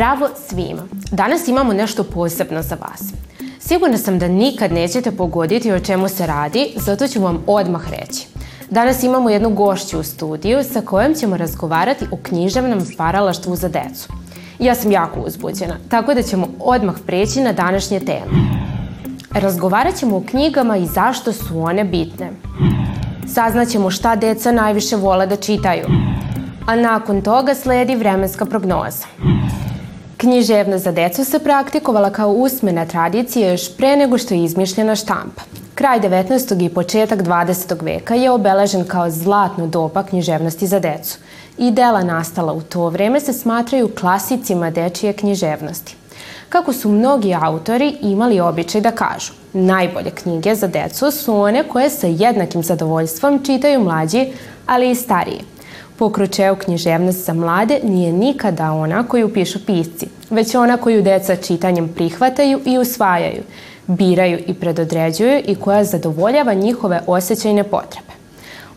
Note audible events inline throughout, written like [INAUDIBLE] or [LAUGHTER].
Zdravo svima! Danas imamo nešto posebno za vas. Sigurna sam da nikad nećete pogoditi o čemu se radi, zato ću vam odmah reći. Danas imamo jednu gošću u studiju sa kojom ćemo razgovarati o književnom stvaralaštvu za decu. Ja sam jako uzbuđena, tako da ćemo odmah preći na današnje teme. Razgovarat ćemo o knjigama i zašto su one bitne. Saznaćemo šta deca najviše vole da čitaju. A nakon toga sledi vremenska prognoza. Književnost za decu se praktikovala kao usmena tradicija još pre nego što je izmišljena štampa. Kraj 19. i početak 20. veka je obeležen kao zlatno doba književnosti za decu i dela nastala u to vreme se smatraju klasicima dečije književnosti. Kako su mnogi autori imali običaj da kažu, najbolje knjige za decu su one koje sa jednakim zadovoljstvom čitaju mlađi, ali i stariji – Pokročeo književnost za mlade nije nikada ona koju pišu pisci, već ona koju deca čitanjem prihvataju i usvajaju, biraju i predodređuju i koja zadovoljava njihove osjećajne potrebe.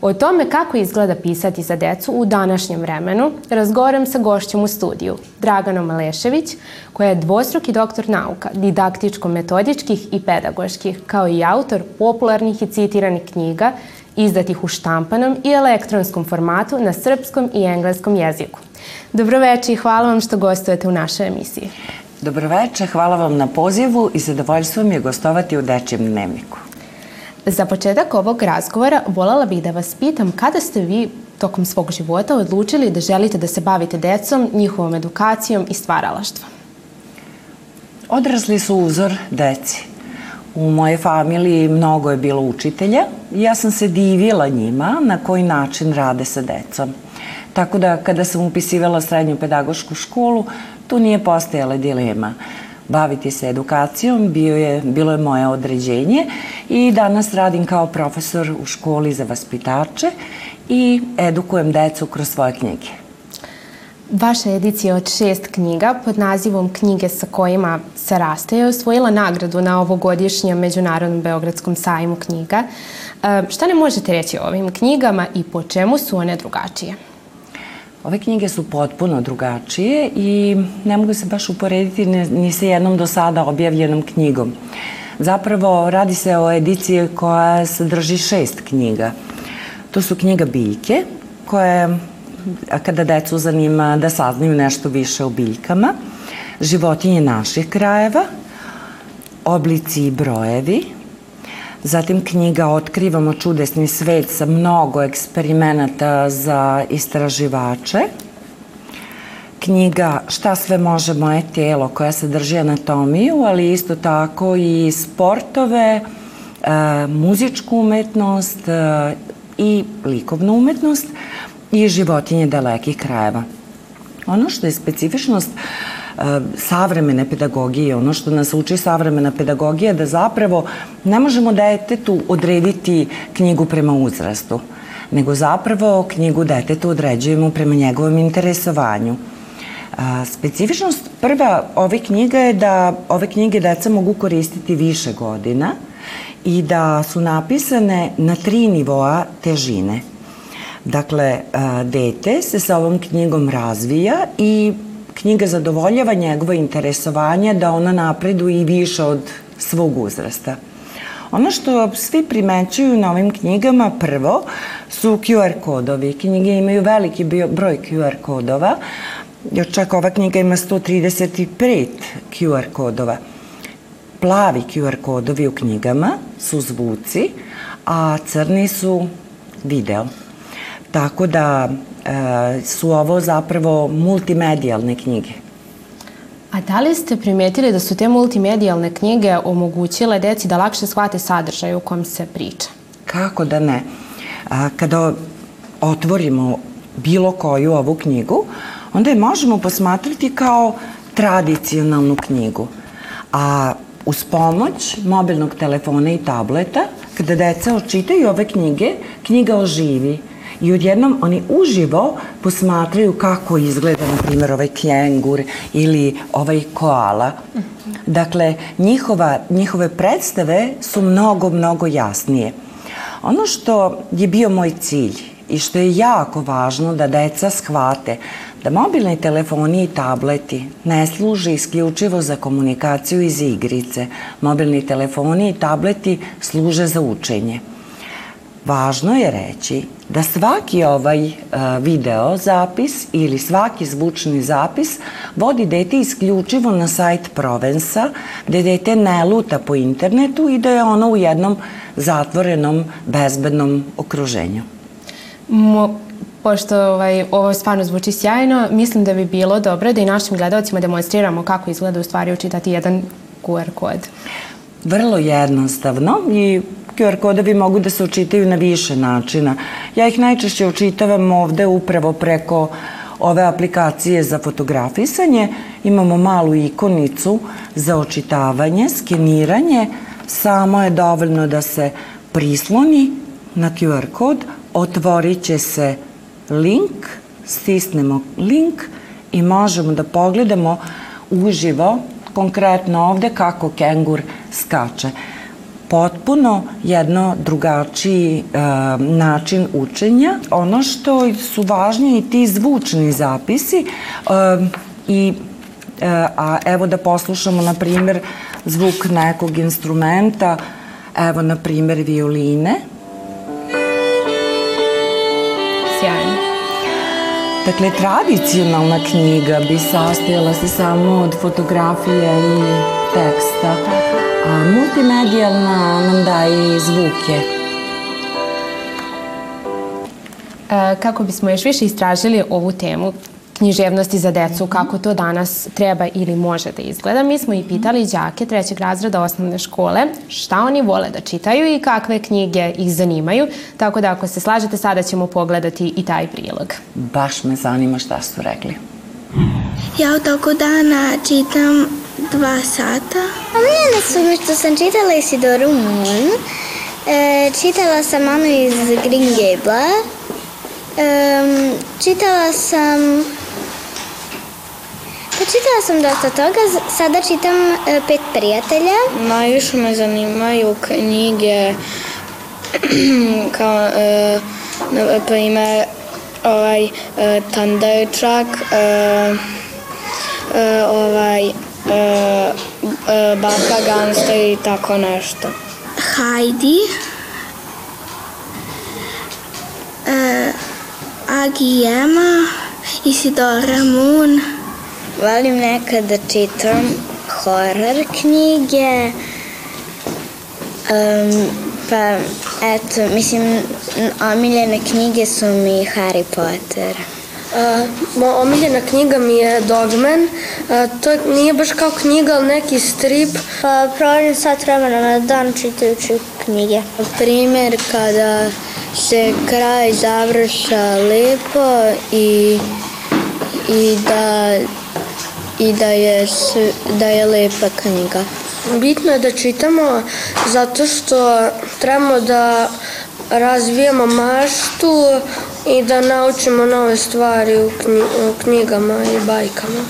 O tome kako izgleda pisati za decu u današnjem vremenu razgovaram sa gošćom u studiju, Draganom Malešević, koja je dvostruki doktor nauka, didaktičko-metodičkih i pedagoških, kao i autor popularnih i citiranih knjiga izdatih u štampanom i elektronskom formatu na srpskom i engleskom jeziku. Dobroveče i hvala vam što gostujete u našoj emisiji. Dobroveče, hvala vam na pozivu i zadovoljstvo mi je gostovati u Dečijem dnevniku. Za početak ovog razgovora volala bih da vas pitam kada ste vi tokom svog života odlučili da želite da se bavite decom, njihovom edukacijom i stvaralaštvom? Odrasli su uzor deci. U mojoj familiji mnogo je bilo učitelja ja sam se divila njima na koji način rade sa decom. Tako da kada sam upisivala srednju pedagošku školu, tu nije postojala dilema. Baviti se edukacijom bio je, bilo je moje određenje i danas radim kao profesor u školi za vaspitače i edukujem decu kroz svoje knjige. Vaša edicija od šest knjiga pod nazivom Knjige sa kojima se raste je osvojila nagradu na ovogodišnjem Međunarodnom Beogradskom sajmu knjiga. E, šta ne možete reći o ovim knjigama i po čemu su one drugačije? Ove knjige su potpuno drugačije i ne mogu se baš uporediti ni, sa jednom do sada objavljenom knjigom. Zapravo radi se o ediciji koja sadrži šest knjiga. To su knjiga Biljke, koja je kada decu zanima da saznaju nešto više o biljkama, životinje naših krajeva, oblici i brojevi, Zatim knjiga Otkrivamo čudesni svet sa mnogo eksperimenata za istraživače. Knjiga Šta sve može moje tijelo koja sadrži anatomiju, ali isto tako i sportove, e, muzičku umetnost e, i likovnu umetnost i životinje dalekih krajeva. Ono što je specifičnost e, savremene pedagogije, ono što nas uči savremena pedagogija, da zapravo ne možemo detetu odrediti knjigu prema uzrastu, nego zapravo knjigu detetu određujemo prema njegovom interesovanju. A, e, specifičnost prva ove knjiga je da ove knjige deca mogu koristiti više godina i da su napisane na tri nivoa težine – Dakle, dete se sa ovom knjigom razvija i knjiga zadovoljava njegove interesovanja da ona napreduje i više od svog uzrasta. Ono što svi primećuju na ovim knjigama prvo su QR kodovi. Knjige imaju veliki broj QR kodova, čak ova knjiga ima 135 QR kodova. Plavi QR kodovi u knjigama su zvuci, a crni su video. Tako da e, su ovo zapravo multimedijalne knjige. A da li ste primetili da su te multimedijalne knjige omogućile deci da lakše shvate sadržaj u kom se priča? Kako da ne? A, kada otvorimo bilo koju ovu knjigu, onda je možemo posmatrati kao tradicionalnu knjigu. A uz pomoć mobilnog telefona i tableta, kada deca očitaju ove knjige, knjiga oživi i odjednom oni uživo posmatraju kako izgleda, na primjer, ovaj kengur ili ovaj koala. Dakle, njihova, njihove predstave su mnogo, mnogo jasnije. Ono što je bio moj cilj i što je jako važno da deca shvate da mobilni telefoni i tableti ne služe isključivo za komunikaciju iz igrice. Mobilni telefoni i tableti služe za učenje. Važno je reći da svaki ovaj uh, video zapis ili svaki zvučni zapis vodi dete isključivo na sajt Provensa, gde dete ne luta po internetu i da je ono u jednom zatvorenom, bezbednom okruženju. Mo, pošto ovaj, ovo stvarno zvuči sjajno, mislim da bi bilo dobro da i našim gledalcima demonstriramo kako izgleda u stvari učitati jedan QR kod. Vrlo jednostavno i QR kodovi mogu da se očitaju na više načina. Ja ih najčešće očitavam ovde upravo preko ove aplikacije za fotografisanje. Imamo malu ikonicu za očitavanje, skeniranje. Samo je dovoljno da se prisloni na QR kod, otvorit će se link, stisnemo link i možemo da pogledamo uživo, konkretno ovde, kako kengur skače potpuno jedno drugačiji e, način učenja. Ono što su važni i ti zvučni zapisi e, i e, a evo da poslušamo na primjer zvuk nekog instrumenta, evo na primjer violine. Sjajno. Dakle, tradicionalna knjiga bi sastojala se samo od fotografije i teksta. A multimedijalna nam daje zvuke. E, kako bismo još više istražili ovu temu književnosti za decu, kako to danas treba ili može da izgleda, mi smo i pitali đake trećeg razreda osnovne škole šta oni vole da čitaju i kakve knjige ih zanimaju, tako da ako se slažete sada ćemo pogledati i taj prilog. Baš me zanima šta su rekli. Ja u toku dana čitam dva sata. Omiljene su mi što sam čitala Isidoru Moon. E, čitala sam Manu iz Green Gable-a. E, čitala sam... Pa čitala sam dosta toga, sada čitam e, Pet prijatelja. Najviše me zanimaju knjige [CLEARS THROAT] kao, e, na primer, ovaj, e, Tandajčak, e, e, ovaj, e, e, Baka Gansta i tako nešto. Heidi. E, Agi Ema. Isidora Moon. Volim nekad da čitam horor knjige, um, pa eto, mislim, omiljene knjige su mi Harry Potter. Uh, omiljena knjiga mi je Dogman. Uh, to nije baš kao knjiga, ali neki strip. Pa provodim sat vremena na dan čitajući knjige. Primer kada se kraj završa lepo i, i da i da je, da je lepa knjiga. Bitno je da čitamo zato što trebamo da razvijemo maštu i da naučimo nove stvari u, knji, u knjigama i bajkama.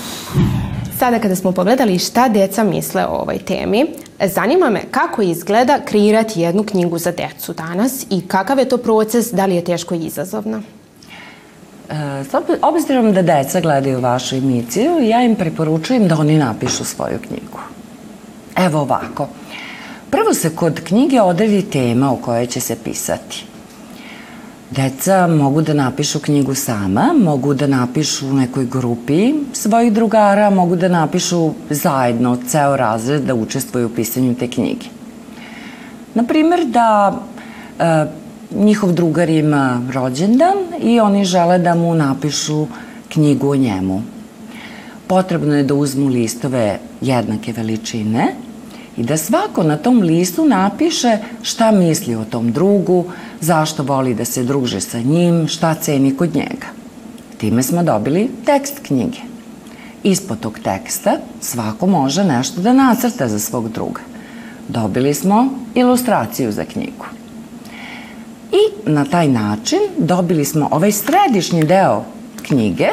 Sada kada smo pogledali šta deca misle o ovoj temi, zanima me kako izgleda kreirati jednu knjigu za decu danas i kakav je to proces, da li je teško i izazovno? E, obzirom da deca gledaju vašu emisiju, ja im preporučujem da oni napišu svoju knjigu. Evo ovako. Prvo se kod knjige odredi tema o kojoj će se pisati. Deca mogu da napišu knjigu sama, mogu da napišu u nekoj grupi svojih drugara, mogu da napišu zajedno ceo razred da učestvuju u pisanju te knjige. Naprimer da e, njihov drugar ima rođendan i oni žele da mu napišu knjigu o njemu. Potrebno je da uzmu listove jednake veličine i da svako na tom listu napiše šta misli o tom drugu, zašto voli da se druže sa njim, šta ceni kod njega. Time smo dobili tekst knjige. Ispod tog teksta svako može nešto da nacrta za svog druga. Dobili smo ilustraciju za knjigu. I na taj način dobili smo ovaj središnji deo knjige,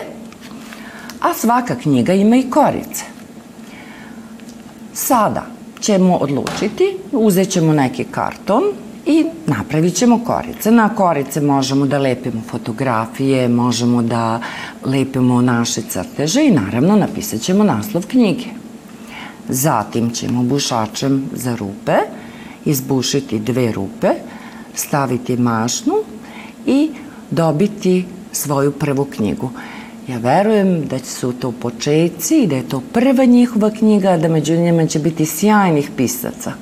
a svaka knjiga ima i korice. Sada ćemo odlučiti, uzet ćemo neki karton i napravit ćemo korice. Na korice možemo da lepimo fotografije, možemo da lepimo naše crteže i naravno napisat ćemo naslov knjige. Zatim ćemo bušačem za rupe izbušiti dve rupe, staviti mašnu i dobiti svoju prvu knjigu. Ja verujem da su to početci i da je to prva njihova knjiga, da među njima će biti sjajnih pisaca.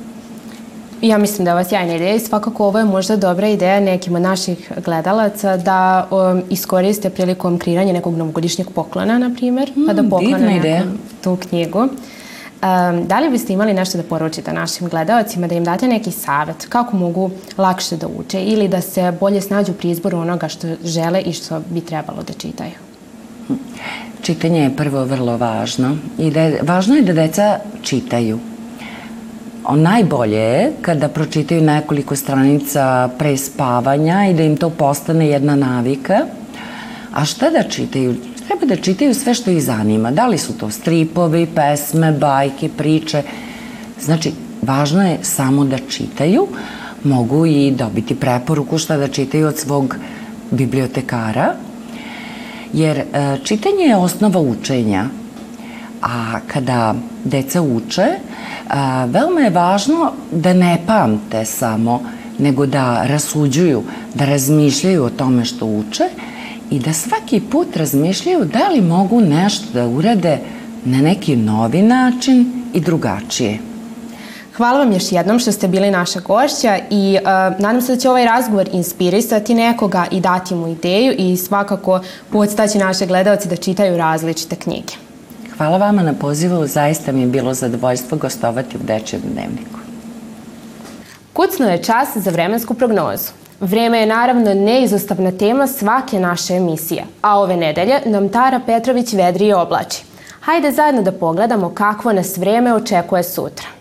Ja mislim da je ovo sjajna ideja i svakako ovo je možda dobra ideja nekim od naših gledalaca da um, iskoriste prilikom kreiranja nekog novogodišnjeg poklona, na primjer, mm, pa da poklone nekom tu knjigu. Um, da li biste imali nešto da poručite našim gledalacima, da im date neki savet kako mogu lakše da uče ili da se bolje snađu pri izboru onoga što žele i što bi trebalo da čitaju? Čitanje je prvo vrlo važno i da je, važno je da deca čitaju. O, najbolje je kada pročitaju nekoliko stranica pre spavanja i da im to postane jedna navika. A šta da čitaju? Treba da čitaju sve što ih zanima. Da li su to stripovi, pesme, bajke, priče. Znači, važno je samo da čitaju. Mogu i dobiti preporuku šta da čitaju od svog bibliotekara, jer e, čitanje je osnova učenja, a kada deca uče, a, veoma je važno da ne pamte samo, nego da rasuđuju, da razmišljaju o tome što uče i da svaki put razmišljaju da li mogu nešto da urade na neki novi način i drugačije. Hvala vam još jednom što ste bili naša gošća i uh, nadam se da će ovaj razgovor inspirisati nekoga i dati mu ideju i svakako podstaći naše gledalce da čitaju različite knjige. Hvala vama na pozivu, zaista mi je bilo zadovoljstvo gostovati u Dečijem dnevniku. Kucno je čas za vremensku prognozu. Vreme je naravno neizostavna tema svake naše emisije, a ove nedelje nam Tara Petrović vedri i oblači. Hajde zajedno da pogledamo kakvo nas vreme očekuje sutra.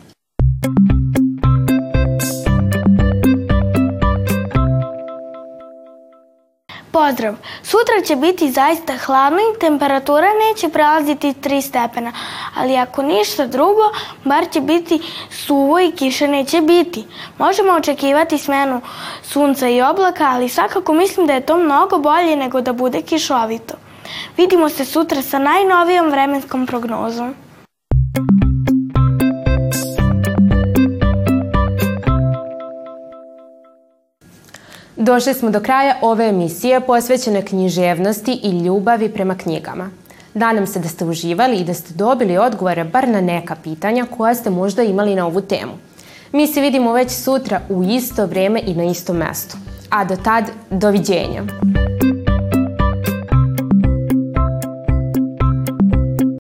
Pozdrav! Sutra će biti zaista hladno i temperatura neće prelaziti 3 stepena, ali ako ništa drugo, bar će biti suvo i kiše neće biti. Možemo očekivati smenu sunca i oblaka, ali svakako mislim da je to mnogo bolje nego da bude kišovito. Vidimo se sutra sa najnovijom vremenskom prognozom. Došli smo do kraja ove emisije posvećene književnosti i ljubavi prema knjigama. Nadam se da ste uživali i da ste dobili odgovore bar na neka pitanja koja ste možda imali na ovu temu. Mi se vidimo već sutra u isto vreme i na istom mestu. A do tad, doviđenja.